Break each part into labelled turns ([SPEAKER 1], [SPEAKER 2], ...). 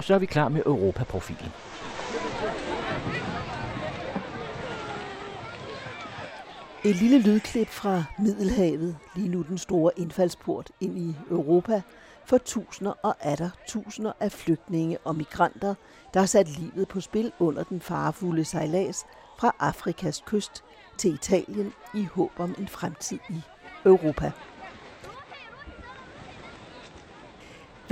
[SPEAKER 1] Så er vi klar med Europaprofilen.
[SPEAKER 2] Et lille lydklip fra Middelhavet, lige nu den store indfaldsport ind i Europa, for tusinder og atter tusinder af flygtninge og migranter, der har sat livet på spil under den farefulde sejlads fra Afrikas kyst til Italien i håb om en fremtid i Europa.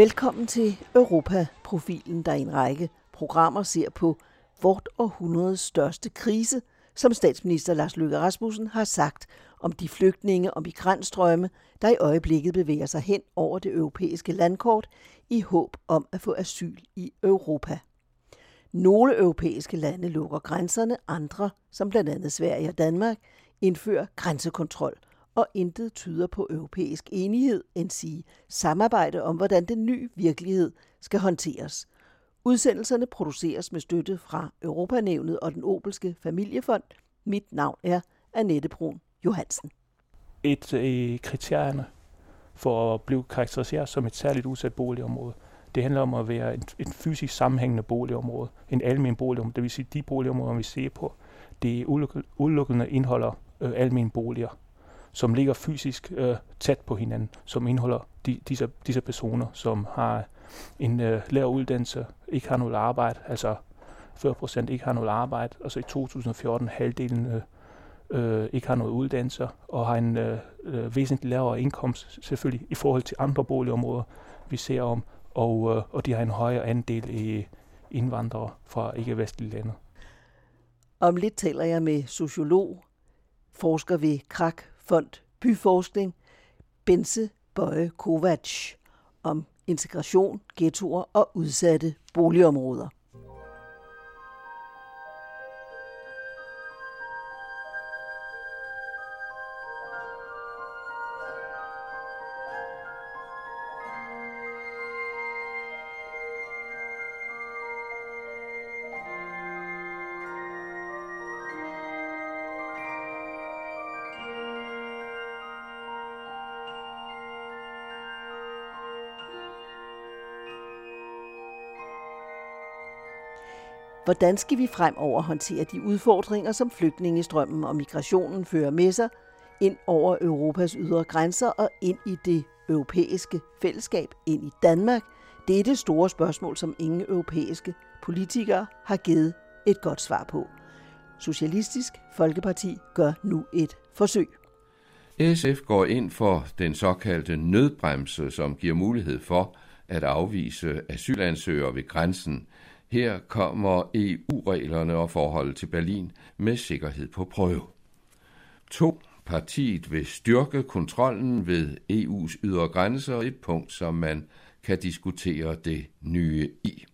[SPEAKER 2] Velkommen til Europa-profilen, der i en række programmer ser på vort århundredes største krise, som statsminister Lars Løkke Rasmussen har sagt om de flygtninge og migrantstrømme, der i øjeblikket bevæger sig hen over det europæiske landkort i håb om at få asyl i Europa. Nogle europæiske lande lukker grænserne, andre, som blandt andet Sverige og Danmark, indfører grænsekontrol, og intet tyder på europæisk enighed, end sige samarbejde om, hvordan den nye virkelighed skal håndteres. Udsendelserne produceres med støtte fra Europanævnet og den Obelske Familiefond. Mit navn er Annette Brun Johansen.
[SPEAKER 3] Et af kriterierne for at blive karakteriseret som et særligt udsat boligområde, det handler om at være et, et fysisk sammenhængende boligområde, en almen boligområde, det vil sige de boligområder, vi ser på, det udelukkende indeholder øh, almen boliger, som ligger fysisk øh, tæt på hinanden, som indeholder de, disse, disse personer, som har en øh, lav uddannelse, ikke har noget arbejde, altså 40 procent ikke har noget arbejde, og så i 2014 halvdelen øh, øh, ikke har noget uddannelse og har en øh, øh, væsentligt lavere indkomst, selvfølgelig i forhold til andre boligområder, vi ser om, og, øh, og de har en højere andel i indvandrere fra ikke-vestlige lande.
[SPEAKER 2] Om lidt taler jeg med sociolog, forsker ved Krak Fond Byforskning, Bense Bøje Kovac, om integration, ghettoer og udsatte boligområder. Hvordan skal vi fremover håndtere de udfordringer, som flygtningestrømmen og migrationen fører med sig ind over Europas ydre grænser og ind i det europæiske fællesskab, ind i Danmark? Det er det store spørgsmål, som ingen europæiske politikere har givet et godt svar på. Socialistisk Folkeparti gør nu et forsøg.
[SPEAKER 4] SF går ind for den såkaldte nødbremse, som giver mulighed for at afvise asylansøgere ved grænsen – her kommer EU-reglerne og forholdet til Berlin med sikkerhed på prøve. 2. Partiet vil styrke kontrollen ved EU's ydre grænser, et punkt, som man kan diskutere det nye i.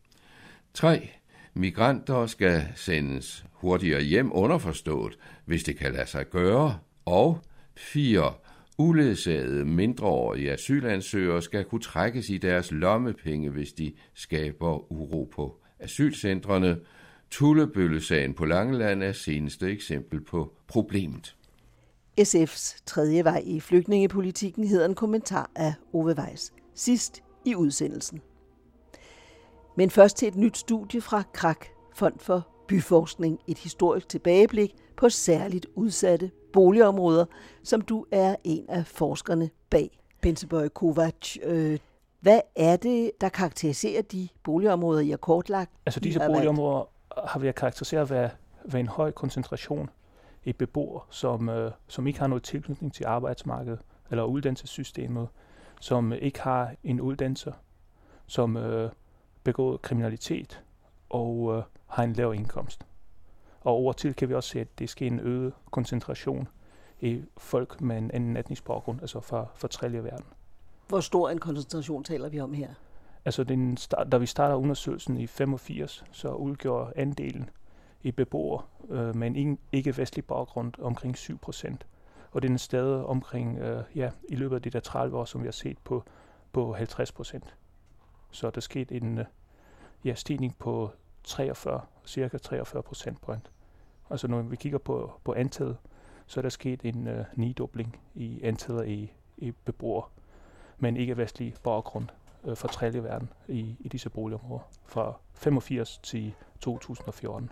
[SPEAKER 4] 3. Migranter skal sendes hurtigere hjem underforstået, hvis det kan lade sig gøre. Og 4. Uledsagede mindreårige asylansøgere skal kunne trækkes i deres lommepenge, hvis de skaber uro på asylcentrene. Tullebøllesagen på Langeland er seneste eksempel på problemet.
[SPEAKER 2] SF's tredje vej i flygtningepolitikken hedder en kommentar af Ove Weiss sidst i udsendelsen. Men først til et nyt studie fra Krak, Fond for Byforskning, et historisk tilbageblik på særligt udsatte boligområder, som du er en af forskerne bag. Pensebøj Kovac, øh, hvad er det, der karakteriserer de boligområder, I har kortlagt?
[SPEAKER 3] Altså disse boligområder har vi karakteriseret ved, ved en høj koncentration i beboere, som, øh, som ikke har noget tilknytning til arbejdsmarkedet eller uddannelsessystemet, som ikke har en uddannelse, som øh, begår kriminalitet og øh, har en lav indkomst. Og over til kan vi også se, at det sker en øget koncentration i folk med en anden etnisk baggrund, altså fra, fra tredje verden.
[SPEAKER 2] Hvor stor en koncentration taler vi om her?
[SPEAKER 3] Altså, den start, da vi starter undersøgelsen i 85, så udgjorde andelen i beboere øh, med en ikke-vestlig baggrund omkring 7 procent. Og den er stadig omkring, øh, ja, i løbet af de der 30 år, som vi har set på, på 50 procent. Så der skete en øh, ja, stigning på 43, cirka 43 procentpoint. Altså når vi kigger på, på antallet, så er der sket en øh, nidobling i antallet i, i beboere med en ikke-vestlig baggrund øh, fra tredje verden i, i disse boligområder fra 85 til 2014.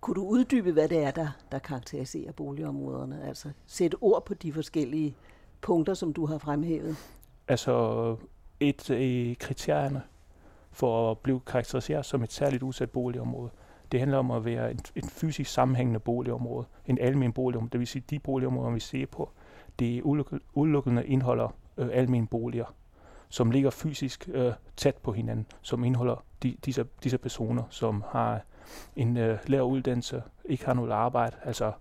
[SPEAKER 2] Kunne du uddybe, hvad det er, der, der karakteriserer boligområderne? Altså sætte ord på de forskellige punkter, som du har fremhævet?
[SPEAKER 3] Altså et af kriterierne for at blive karakteriseret som et særligt udsat boligområde, det handler om at være et, et fysisk sammenhængende boligområde, en almen boligområde. Det vil sige, de boligområder, vi ser på, det udelukkende indeholder øh, almen boliger, som ligger fysisk øh, tæt på hinanden, som indeholder de, disse, disse personer, som har en øh, lav uddannelse, ikke har noget arbejde, altså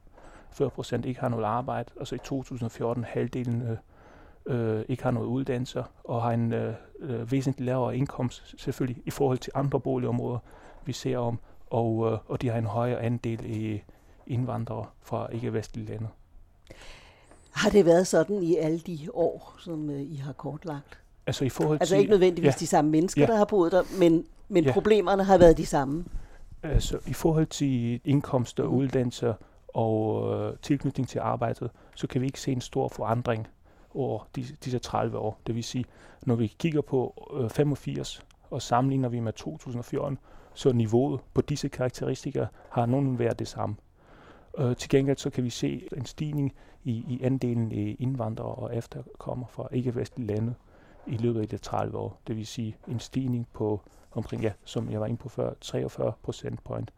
[SPEAKER 3] 40 procent ikke har noget arbejde, og så i 2014 halvdelen øh, øh, ikke har noget uddannelse, og har en øh, øh, væsentligt lavere indkomst, selvfølgelig i forhold til andre boligområder, vi ser om, og, øh, og de har en højere andel i indvandrere fra ikke-vestlige lande.
[SPEAKER 2] Har det været sådan i alle de år, som øh, I har kortlagt?
[SPEAKER 3] Altså i forhold
[SPEAKER 2] altså
[SPEAKER 3] til...
[SPEAKER 2] ikke nødvendigvis ja. de samme mennesker, ja. der har boet der, men, men ja. problemerne har været de samme?
[SPEAKER 3] Altså i forhold til indkomst og uddannelse og øh, tilknytning til arbejdet, så kan vi ikke se en stor forandring over disse, disse 30 år. Det vil sige, når vi kigger på øh, 85 og sammenligner vi med 2014, så niveauet på disse karakteristika har nogen været det samme. Øh, til gengæld så kan vi se en stigning i, i andelen af indvandrere og efterkommer fra ikke-vestlige lande i løbet af de 30 år. Det vil sige en stigning på omkring, ja, som jeg var inde på før, 43 procentpoint.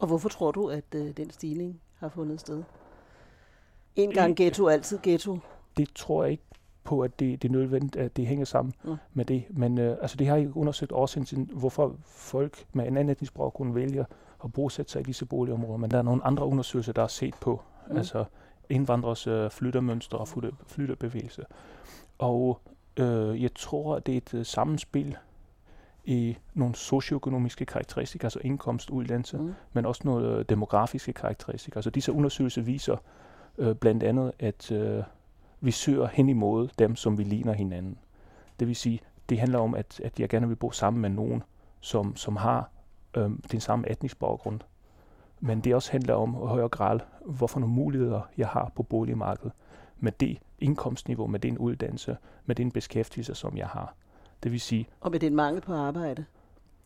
[SPEAKER 2] Og hvorfor tror du, at øh, den stigning har fundet sted? En gang ghetto, altid ghetto?
[SPEAKER 3] Det tror jeg ikke på, at det, det er nødvendigt, at det hænger sammen mm. med det. Men øh, altså, det har ikke undersøgt årsagen til, hvorfor folk med en anden etnisk baggrund vælger at bosætte sig i disse boligområder. Men der er nogle andre undersøgelser, der er set på. Mm. Altså indvandrers øh, flyttermønstre og flytterbevægelse. Og øh, jeg tror, at det er et uh, sammenspil i nogle socioøkonomiske karakteristika, altså indkomst, uddannelse, mm. men også nogle øh, demografiske karakteristika. Altså disse undersøgelser viser øh, blandt andet, at øh, vi søger hen imod dem, som vi ligner hinanden. Det vil sige, det handler om, at, at jeg gerne vil bo sammen med nogen, som, som har øh, den samme etnisk baggrund. Men det også handler om i højere grad, hvorfor nogle muligheder jeg har på boligmarkedet med det indkomstniveau, med den uddannelse, med den beskæftigelse, som jeg har. Det vil sige...
[SPEAKER 2] Og med den mangel på arbejde,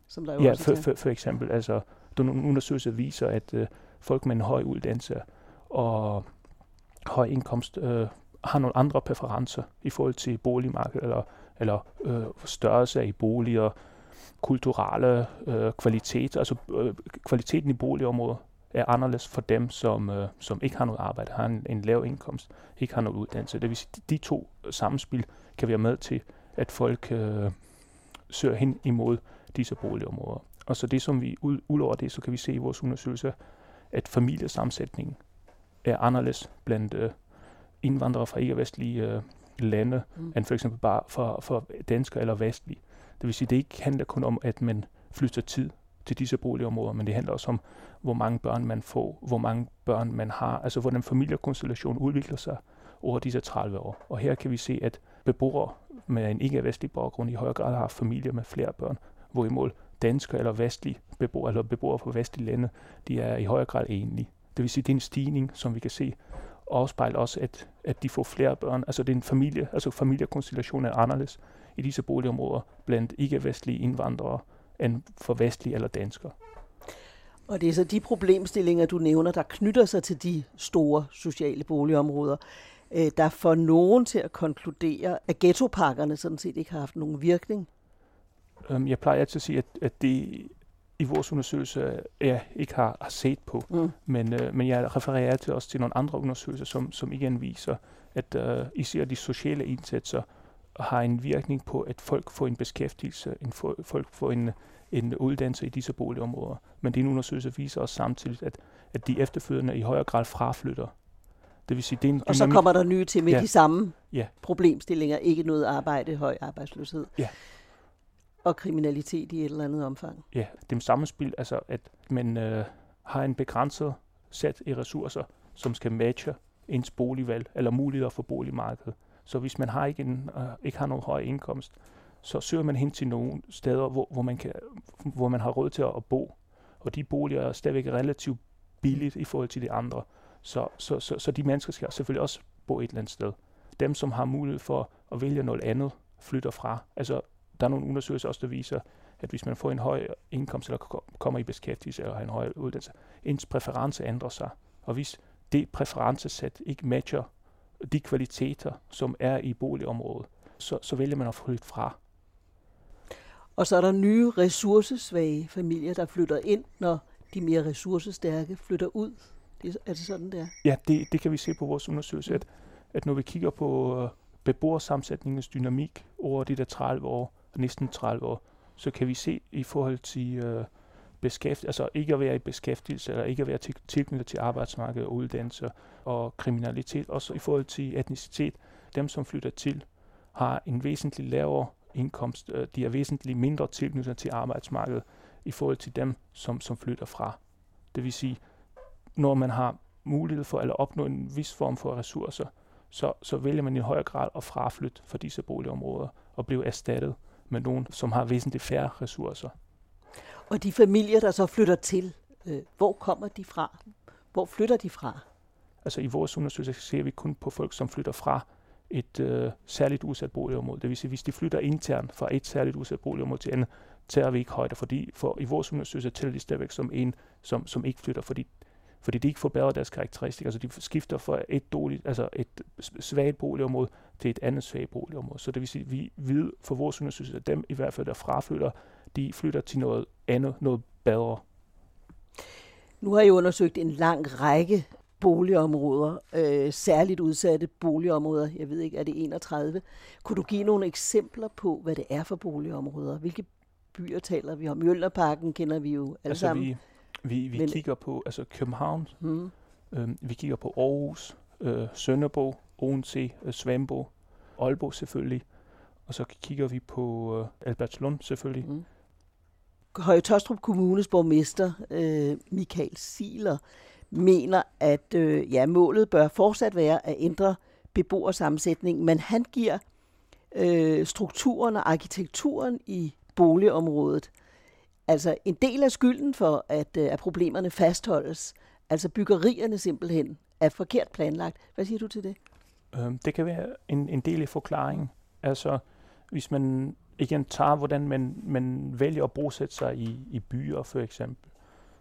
[SPEAKER 2] som der jo
[SPEAKER 3] ja,
[SPEAKER 2] også
[SPEAKER 3] for, for, for eksempel. Altså, der nogle undersøgelser viser, at øh, folk med en høj uddannelse og høj indkomst øh, har nogle andre præferencer i forhold til boligmarkedet, eller, eller øh, størrelse af boliger, kulturelle øh, kvalitet, altså øh, kvaliteten i boligområdet er anderledes for dem, som, øh, som ikke har noget arbejde, har en, en lav indkomst, ikke har noget uddannelse. Det vil sige, de to samspil kan være med til, at folk øh, søger hen imod disse boligområder. Og så det, som vi ud, ud over det, så kan vi se i vores undersøgelser, at familiesammensætningen er anderledes blandt øh, indvandrere fra ikke-vestlige øh, lande, mm. end for eksempel bare for, for danskere eller vestlige. Det vil sige, det ikke handler kun om, at man flytter tid til disse boligområder, men det handler også om, hvor mange børn man får, hvor mange børn man har, altså hvordan familiekonstellationen udvikler sig over disse 30 år. Og her kan vi se, at beboere med en ikke-vestlig baggrund i højere grad har familier med flere børn, hvorimod danskere eller vestlige beboere, eller beboere fra vestlige lande, de er i højere grad enlige. Det vil sige, det er en stigning, som vi kan se, afspejler også, at, at de får flere børn. Altså det er en familie, altså familiekonstellationen er anderledes i disse boligområder blandt ikke-vestlige indvandrere end for vestlige eller danskere.
[SPEAKER 2] Og det er så de problemstillinger, du nævner, der knytter sig til de store sociale boligområder, øh, der får nogen til at konkludere, at ghettopakkerne sådan set ikke har haft nogen virkning?
[SPEAKER 3] Um, jeg plejer altid at sige, at, at det i vores undersøgelse jeg ikke har, har set på, mm. men, uh, men jeg refererer til også til nogle andre undersøgelser, som, som igen viser, at uh, især de sociale indsatser har en virkning på, at folk får en beskæftigelse, en folk får en, en uddannelse i disse boligområder. Men din undersøgelse viser også samtidig, at, at de efterfølgende i højere grad fraflytter.
[SPEAKER 2] Det vil sige, det er en og så kommer der nye til med ja. de samme ja. problemstillinger. Ikke noget arbejde, høj arbejdsløshed. Ja. Og kriminalitet i et eller andet omfang.
[SPEAKER 3] Ja, det er samme spil, altså at man øh, har en begrænset sæt i ressourcer, som skal matche ens boligvalg eller muligheder for boligmarkedet. Så hvis man har ikke, en, øh, ikke har nogen høj indkomst, så søger man hen til nogle steder, hvor, hvor, man, kan, hvor man har råd til at bo. Og de boliger er stadigvæk relativt billigt i forhold til de andre. Så, så, så, så de mennesker skal selvfølgelig også bo et eller andet sted. Dem, som har mulighed for at vælge noget andet, flytter fra. Altså, der er nogle undersøgelser også, der viser, at hvis man får en høj indkomst, eller kommer i beskæftigelse, eller har en høj uddannelse, ens præference ændrer sig. Og hvis det præferencesæt ikke matcher de kvaliteter, som er i boligområdet, så, så vælger man at flytte fra.
[SPEAKER 2] Og så er der nye ressourcesvage familier, der flytter ind, når de mere ressourcestærke flytter ud. Det, er det sådan, der?
[SPEAKER 3] Ja, det, det kan vi se på vores undersøgelse, at, at når vi kigger på uh, beboersammensætningens dynamik over de der 30 år, næsten 30 år, så kan vi se i forhold til øh, beskæft, altså ikke at være i beskæftigelse, eller ikke at være til, tilknyttet til arbejdsmarkedet og uddannelse og kriminalitet, også i forhold til etnicitet, dem som flytter til, har en væsentlig lavere indkomst. Øh, de er væsentligt mindre tilknyttet til arbejdsmarkedet i forhold til dem, som, som flytter fra. Det vil sige, når man har mulighed for at opnå en vis form for ressourcer, så, så vælger man i højere grad at fraflytte fra disse boligområder og blive erstattet med nogen, som har væsentligt færre ressourcer.
[SPEAKER 2] Og de familier, der så flytter til, øh, hvor kommer de fra? Hvor flytter de fra?
[SPEAKER 3] Altså i vores undersøgelse ser vi kun på folk, som flytter fra et øh, særligt udsat boligområde. Det vil sige, hvis de flytter internt fra et særligt udsat boligområde til andet, tager vi ikke højde, fordi for i vores undersøgelse tæller de stadigvæk som en, som, som ikke flytter, fordi, fordi de ikke forbedrer deres karakteristika. Altså de skifter fra et, dårligt, altså et svagt boligområde til et andet svagt boligområde. Så det vil sige, vi ved for vores undersøgelse, at dem i hvert fald, der fraflytter, de flytter til noget andet, noget bedre.
[SPEAKER 2] Nu har I undersøgt en lang række boligområder, øh, særligt udsatte boligområder. Jeg ved ikke, er det 31? Kunne du give nogle eksempler på, hvad det er for boligområder? Hvilke byer taler vi om? Mjølnerparken kender vi jo alle altså, sammen.
[SPEAKER 3] Vi, vi, vi Men, kigger på altså København, hmm. øh, vi kigger på Aarhus, øh, Sønderborg, Odense, øh, Svambo, Aalborg selvfølgelig, og så kigger vi på øh, Albertslund selvfølgelig. Hmm.
[SPEAKER 2] Høje Tostrup Kommunes borgmester, øh, Michael Siler, mener, at øh, ja, målet bør fortsat være at ændre beboersammensætningen, men han giver øh, strukturen og arkitekturen i boligområdet altså en del af skylden for, at, øh, at problemerne fastholdes. Altså byggerierne simpelthen er forkert planlagt. Hvad siger du til det?
[SPEAKER 3] Øhm, det kan være en, en del af forklaringen. Altså, hvis man igen tager, hvordan man, man vælger at bosætte sig i, i byer for eksempel,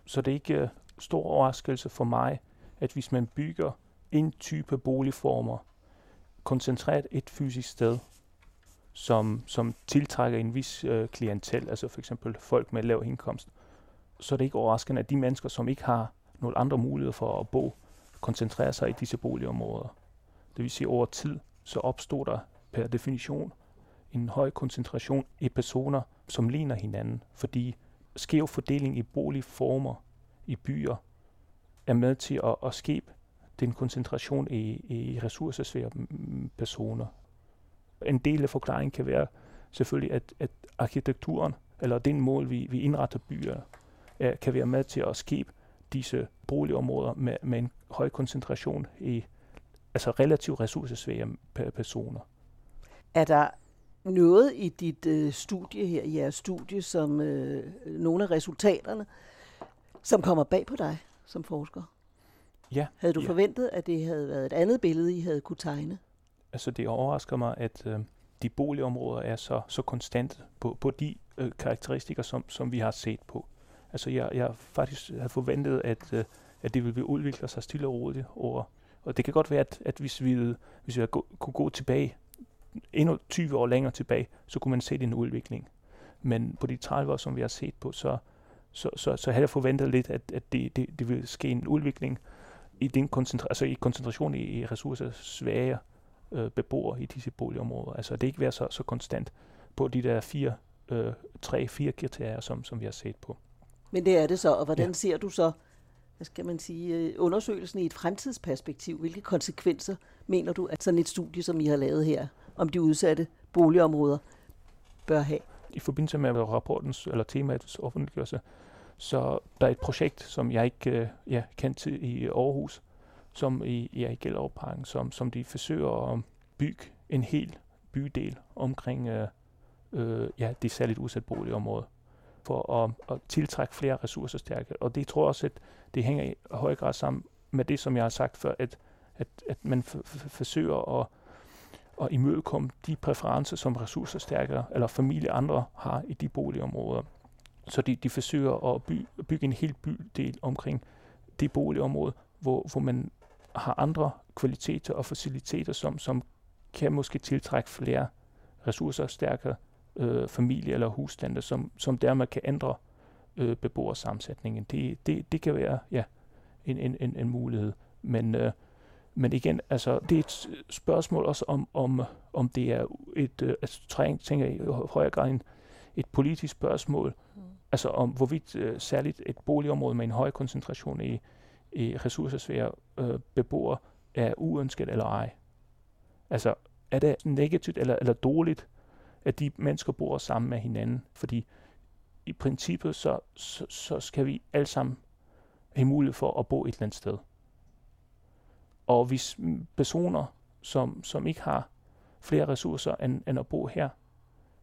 [SPEAKER 3] så det er ikke øh, stor overraskelse for mig, at hvis man bygger en type boligformer, koncentreret et fysisk sted, som, som tiltrækker en vis øh, klientel, altså for eksempel folk med lav indkomst, så er det ikke overraskende, at de mennesker, som ikke har nogle andre muligheder for at bo, koncentrerer sig i disse boligområder. Det vil sige, over tid, så opstår der per definition en høj koncentration i personer, som ligner hinanden, fordi skæv fordeling i boligformer i byer er med til at, at skabe den koncentration i, i ressourcesvære personer. En del af forklaringen kan være selvfølgelig, at, at arkitekturen, eller den mål, vi, vi indretter byer, er, kan være med til at skabe disse boligområder med, med en høj koncentration i altså relativt ressourcesvære personer.
[SPEAKER 2] Er der noget i dit øh, studie her, i jeres studie, som øh, nogle af resultaterne, som kommer bag på dig som forsker?
[SPEAKER 3] Ja.
[SPEAKER 2] Havde du
[SPEAKER 3] ja.
[SPEAKER 2] forventet, at det havde været et andet billede, I havde kunne tegne?
[SPEAKER 3] Altså det overrasker mig, at øh, de boligområder er så, så konstante på, på de øh, karakteristikker, som, som vi har set på. Altså jeg, jeg faktisk havde forventet, at, øh, at det ville udvikle sig stille og roligt over. Og det kan godt være, at, at hvis vi, hvis vi gå, kunne gå tilbage, endnu 20 år længere tilbage, så kunne man se den udvikling. Men på de 30 år, som vi har set på, så, så, så, så havde jeg forventet lidt, at, at det, det, det ville ske en udvikling i, den koncentra- altså i koncentration i, i ressourcer svagere øh, beboere i disse boligområder. Altså det ikke være så, så konstant på de der fire, øh, tre, fire kriterier, som, som vi har set på.
[SPEAKER 2] Men det er det så, og hvordan ja. ser du så, hvad skal man sige, øh, undersøgelsen i et fremtidsperspektiv? Hvilke konsekvenser mener du, at sådan et studie, som I har lavet her, om de udsatte boligområder, bør have?
[SPEAKER 3] i forbindelse med rapportens eller temaets offentliggørelse, så der er et projekt, som jeg ikke øh, ja, kendt til i Aarhus, som i, ja, i Gellerup som, som de forsøger at bygge en hel bydel omkring øh, øh, ja, det særligt udsatte boligområde for at, at tiltrække flere ressourcestærke. Og det tror jeg også, at det hænger i høj grad sammen med det, som jeg har sagt før, at, at, at man forsøger at at imødekomme de præferencer, som ressourcestærkere eller familie andre har i de boligområder. Så de, de forsøger at by, bygge en hel bydel omkring det boligområde, hvor, hvor man har andre kvaliteter og faciliteter, som, som kan måske tiltrække flere ressourcestærkere øh, familie eller husstande, som, som dermed kan ændre øh, beboersammensætningen. Det, det, det kan være ja, en, en, en, en mulighed. Men, øh, men igen, altså, det er et spørgsmål også om, om, om det er et, øh, altså, tænker jeg i højere grad en, et politisk spørgsmål, mm. altså om hvorvidt øh, særligt et boligområde med en høj koncentration i, i ressourcesvære øh, beboere er uønsket eller ej. Altså, er det negativt eller, eller dårligt, at de mennesker bor sammen med hinanden? Fordi i princippet, så, så, så skal vi alle sammen have mulighed for at bo et eller andet sted. Og hvis personer, som, som ikke har flere ressourcer end, end at bo her,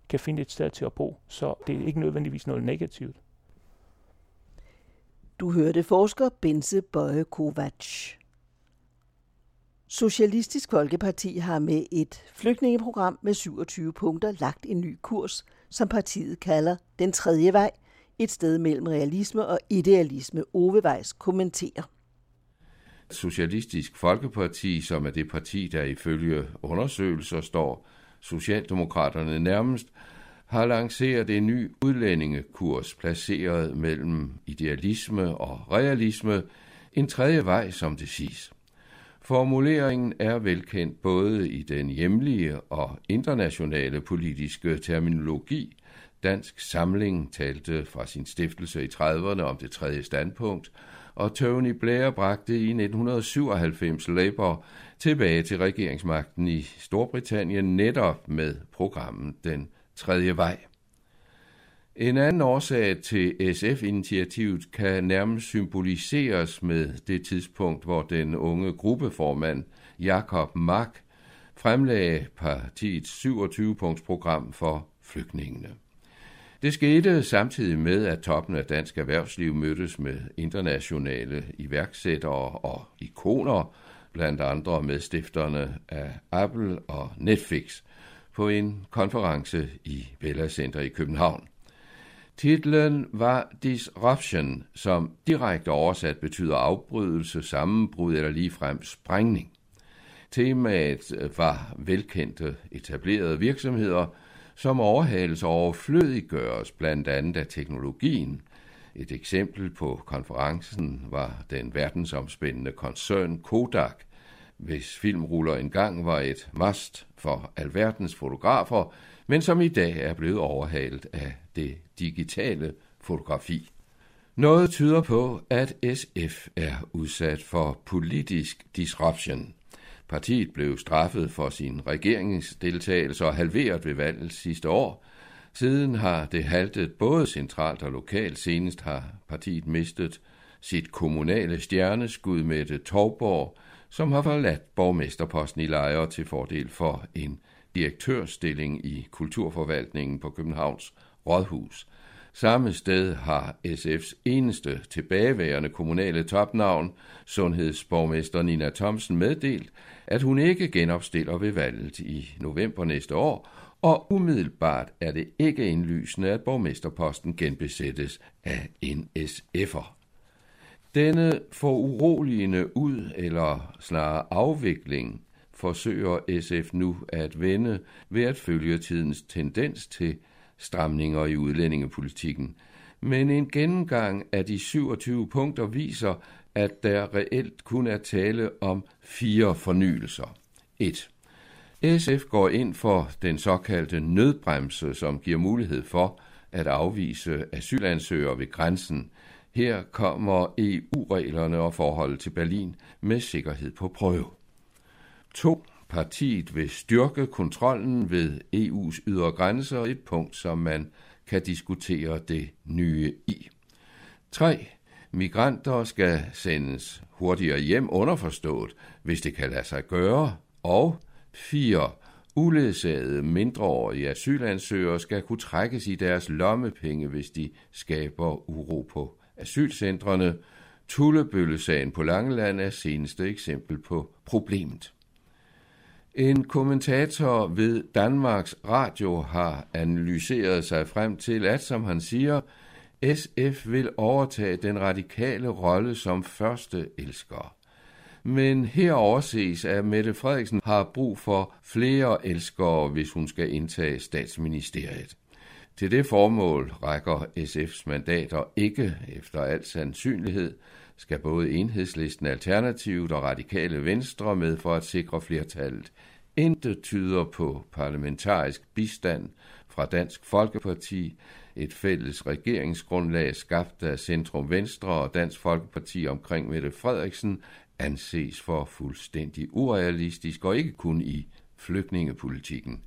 [SPEAKER 3] kan finde et sted til at bo, så det er ikke nødvendigvis noget negativt.
[SPEAKER 2] Du hørte forsker Bense Bøje Kovac. Socialistisk Folkeparti har med et flygtningeprogram med 27 punkter lagt en ny kurs, som partiet kalder Den tredje vej, et sted mellem realisme og idealisme, Ovevejs kommenterer.
[SPEAKER 4] Socialistisk Folkeparti, som er det parti, der ifølge undersøgelser står Socialdemokraterne nærmest, har lanceret en ny udlændingekurs placeret mellem idealisme og realisme, en tredje vej, som det siges. Formuleringen er velkendt både i den hjemlige og internationale politiske terminologi. Dansk Samling talte fra sin stiftelse i 30'erne om det tredje standpunkt, og Tony Blair bragte i 1997 Labour tilbage til regeringsmagten i Storbritannien netop med programmet Den tredje vej. En anden årsag til SF-initiativet kan nærmest symboliseres med det tidspunkt, hvor den unge gruppeformand Jakob Mark fremlagde partiets 27-punktsprogram for flygtningene. Det skete samtidig med, at toppen af dansk erhvervsliv mødtes med internationale iværksættere og ikoner, blandt andre medstifterne af Apple og Netflix, på en konference i Bella Center i København. Titlen var Disruption, som direkte oversat betyder afbrydelse, sammenbrud eller ligefrem sprængning. Temaet var velkendte etablerede virksomheder, som overhales og overflødiggøres blandt andet af teknologien. Et eksempel på konferencen var den verdensomspændende koncern Kodak, hvis filmruller engang var et must for alverdens fotografer, men som i dag er blevet overhalet af det digitale fotografi. Noget tyder på, at SF er udsat for politisk disruption. Partiet blev straffet for sin regeringsdeltagelse og halveret ved valget sidste år. Siden har det haltet både centralt og lokalt. Senest har partiet mistet sit kommunale stjerneskud med det Torborg, som har forladt borgmesterposten i Lejre til fordel for en direktørstilling i kulturforvaltningen på Københavns Rådhus. Samme sted har SF's eneste tilbageværende kommunale topnavn, sundhedsborgmester Nina Thomsen, meddelt, at hun ikke genopstiller ved valget i november næste år, og umiddelbart er det ikke indlysende, at borgmesterposten genbesættes af en SF'er. Denne foruroligende ud- eller snarere afvikling forsøger SF nu at vende ved at følge tidens tendens til stramninger i udlændingepolitikken. Men en gennemgang af de 27 punkter viser, at der reelt kun er tale om fire fornyelser. 1. SF går ind for den såkaldte nødbremse, som giver mulighed for at afvise asylansøgere ved grænsen. Her kommer EU-reglerne og forholdet til Berlin med sikkerhed på prøve. 2. Partiet vil styrke kontrollen ved EU's ydre grænser, et punkt, som man kan diskutere det nye i. 3. Migranter skal sendes hurtigere hjem underforstået, hvis det kan lade sig gøre. Og 4. Uledsagede mindreårige asylansøgere skal kunne trækkes i deres lommepenge, hvis de skaber uro på asylcentrene. Tullebøllesagen på Langeland er seneste eksempel på problemet. En kommentator ved Danmarks Radio har analyseret sig frem til, at, som han siger, SF vil overtage den radikale rolle som første elsker. Men her overses, at Mette Frederiksen har brug for flere elskere, hvis hun skal indtage statsministeriet. Til det formål rækker SF's mandater ikke efter al sandsynlighed, skal både enhedslisten Alternativet og radikale venstre med for at sikre flertallet. Intet tyder på parlamentarisk bistand fra Dansk Folkeparti, et fælles regeringsgrundlag skabt af Centrum Venstre og Dansk Folkeparti omkring Mette Frederiksen, anses for fuldstændig urealistisk og ikke kun i flygtningepolitikken.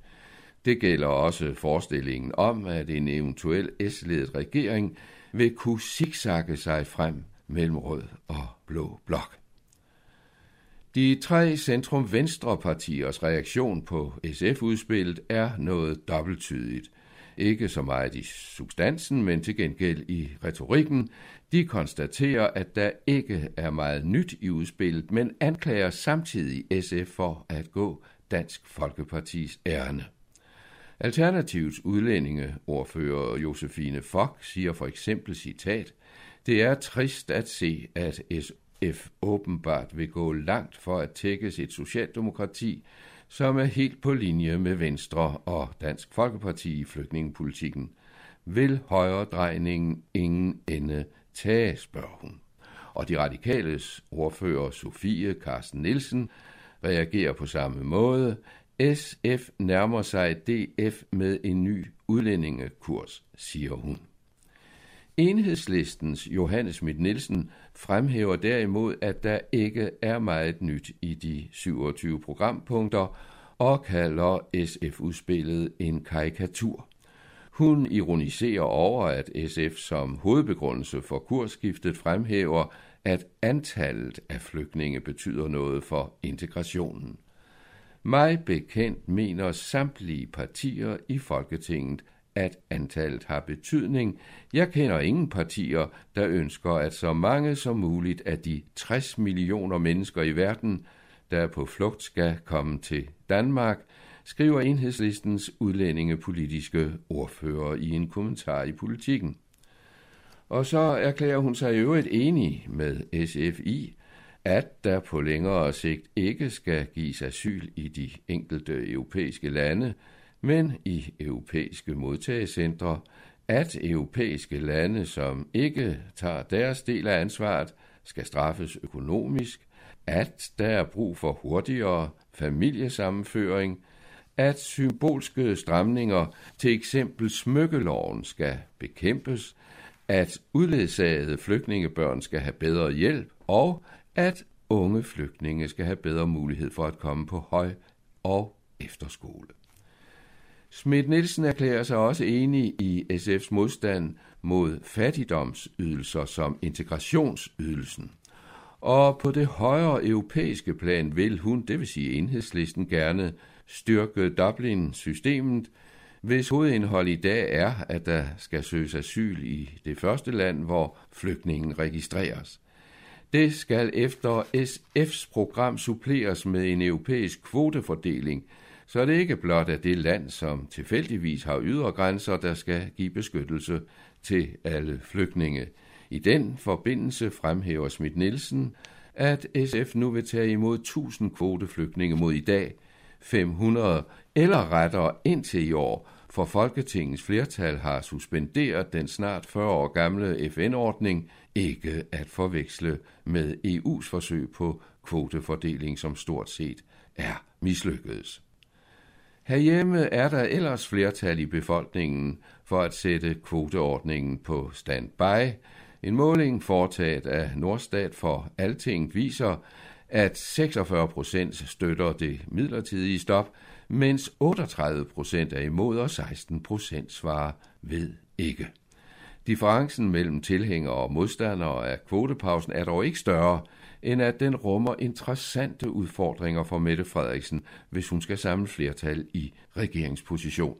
[SPEAKER 4] Det gælder også forestillingen om, at en eventuel S-ledet regering vil kunne zigzagge sig frem mellem rød og blå blok. De tre centrum-venstre-partiers reaktion på SF-udspillet er noget dobbelttydigt. Ikke så meget i substansen, men til gengæld i retorikken. De konstaterer, at der ikke er meget nyt i udspillet, men anklager samtidig SF for at gå Dansk Folkepartis ærne. Alternativets udlændingeordfører Josefine Fock siger for eksempel citat, det er trist at se, at SF åbenbart vil gå langt for at tække sit socialdemokrati, som er helt på linje med Venstre og Dansk Folkeparti i flygtningepolitikken. Vil højredrejningen ingen ende tage, spørger hun. Og de radikales ordfører Sofie Carsten Nielsen reagerer på samme måde. SF nærmer sig DF med en ny udlændingekurs, siger hun. Enhedslistens Johannes Schmidt Nielsen fremhæver derimod, at der ikke er meget nyt i de 27 programpunkter og kalder SF-udspillet en karikatur. Hun ironiserer over, at SF som hovedbegrundelse for kursskiftet fremhæver, at antallet af flygtninge betyder noget for integrationen. Mig bekendt mener samtlige partier i Folketinget, at antallet har betydning. Jeg kender ingen partier, der ønsker, at så mange som muligt af de 60 millioner mennesker i verden, der er på flugt, skal komme til Danmark, skriver enhedslistens udlændingepolitiske ordfører i en kommentar i politikken. Og så erklærer hun sig i øvrigt enig med SFI, at der på længere sigt ikke skal gives asyl i de enkelte europæiske lande, men i europæiske modtagecentre, at europæiske lande, som ikke tager deres del af ansvaret, skal straffes økonomisk, at der er brug for hurtigere familiesammenføring, at symbolske stramninger, til eksempel smykkeloven, skal bekæmpes, at udledsagede flygtningebørn skal have bedre hjælp, og at unge flygtninge skal have bedre mulighed for at komme på høj- og efterskole. Schmidt Nielsen erklærer sig også enig i SF's modstand mod fattigdomsydelser som integrationsydelsen. Og på det højere europæiske plan vil hun, det vil sige enhedslisten, gerne styrke Dublin-systemet, hvis hovedindhold i dag er, at der skal søges asyl i det første land, hvor flygtningen registreres. Det skal efter SF's program suppleres med en europæisk kvotefordeling, så det ikke blot er det land, som tilfældigvis har ydre grænser, der skal give beskyttelse til alle flygtninge. I den forbindelse fremhæver Schmidt Nielsen, at SF nu vil tage imod 1000 kvoteflygtninge mod i dag 500, eller rettere indtil i år, for Folketingets flertal har suspenderet den snart 40 år gamle FN-ordning, ikke at forveksle med EU's forsøg på kvotefordeling, som stort set er mislykkedes. Herhjemme er der ellers flertal i befolkningen for at sætte kvoteordningen på standby. En måling foretaget af Nordstat for Alting viser, at 46 procent støtter det midlertidige stop, mens 38 procent er imod, og 16 procent svarer ved ikke. Differencen mellem tilhængere og modstandere af kvotepausen er dog ikke større, end at den rummer interessante udfordringer for Mette Frederiksen, hvis hun skal samle flertal i regeringsposition.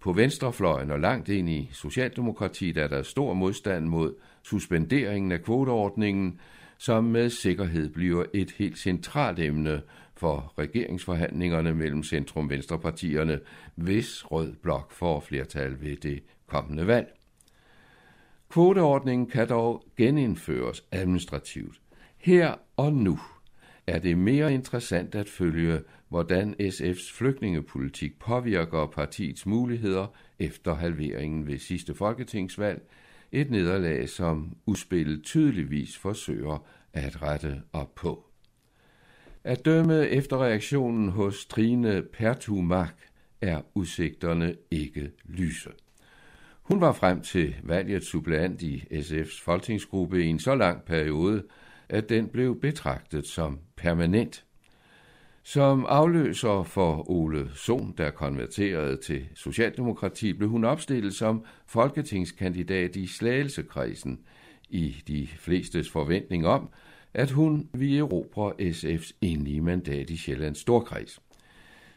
[SPEAKER 4] På venstrefløjen og langt ind i Socialdemokratiet er der stor modstand mod suspenderingen af kvoteordningen, som med sikkerhed bliver et helt centralt emne for regeringsforhandlingerne mellem centrum-venstrepartierne, hvis Rød Blok får flertal ved det kommende valg. Kvoteordningen kan dog genindføres administrativt. Her og nu er det mere interessant at følge, hvordan SF's flygtningepolitik påvirker partiets muligheder efter halveringen ved sidste folketingsvalg, et nederlag, som udspillet tydeligvis forsøger at rette op på. At dømme efter reaktionen hos Trine Pertumak er udsigterne ikke lyse. Hun var frem til valget suppleant i SF's folketingsgruppe i en så lang periode, at den blev betragtet som permanent. Som afløser for Ole Sohn, der konverterede til Socialdemokrati, blev hun opstillet som folketingskandidat i Slagelsekredsen i de flestes forventning om, at hun ville erobre SF's enlige mandat i Sjællands Storkreds.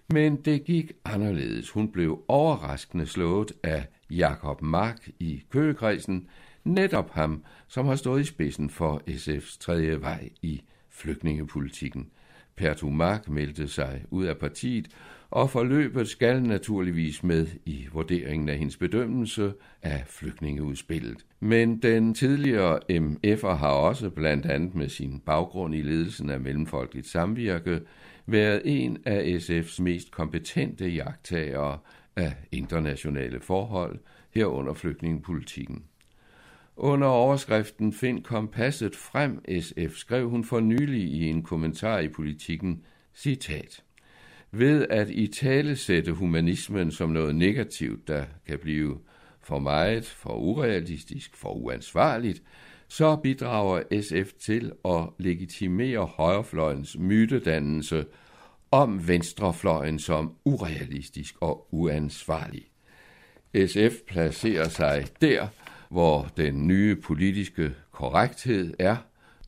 [SPEAKER 4] Men det gik anderledes. Hun blev overraskende slået af Jakob Mark i Køgekredsen, netop ham, som har stået i spidsen for SF's tredje vej i flygtningepolitikken. Pertu Mark meldte sig ud af partiet, og forløbet skal naturligvis med i vurderingen af hendes bedømmelse af flygtningeudspillet. Men den tidligere MF'er har også blandt andet med sin baggrund i ledelsen af Mellemfolkeligt Samvirke været en af SF's mest kompetente jagttagere af internationale forhold, herunder flygtningepolitikken. Under overskriften Find kompasset frem SF skrev hun for nylig i en kommentar i politikken, citat, ved at i tale sætte humanismen som noget negativt, der kan blive for meget, for urealistisk, for uansvarligt, så bidrager SF til at legitimere højrefløjens mytedannelse om venstrefløjen som urealistisk og uansvarlig. SF placerer sig der, hvor den nye politiske korrekthed er,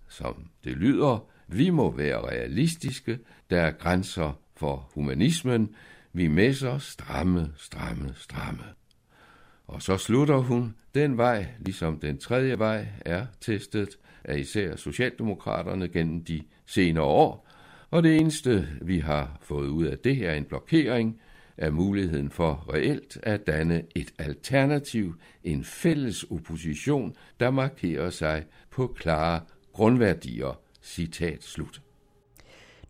[SPEAKER 4] som det lyder, vi må være realistiske, der er grænser for humanismen, vi messer stramme, stramme, stramme. Og så slutter hun, den vej, ligesom den tredje vej, er testet af især Socialdemokraterne gennem de senere år, og det eneste, vi har fået ud af det her, er en blokering af muligheden for reelt at danne et alternativ, en fælles opposition, der markerer sig på klare grundværdier. Citat slut.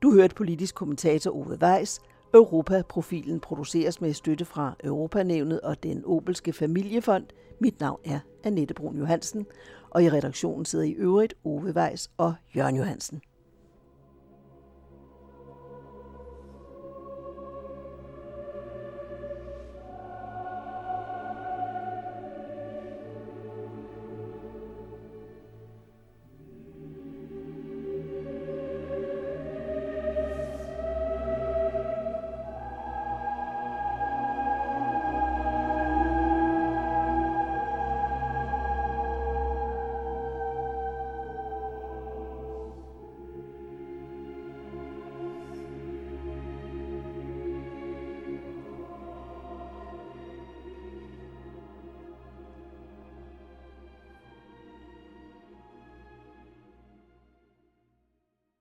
[SPEAKER 2] Du hørte politisk kommentator Ove Weiss. Europaprofilen produceres med støtte fra Europanævnet og den Obelske Familiefond. Mit navn er Annette Brun Johansen, og i redaktionen sidder i øvrigt Ove Weiss og Jørgen Johansen.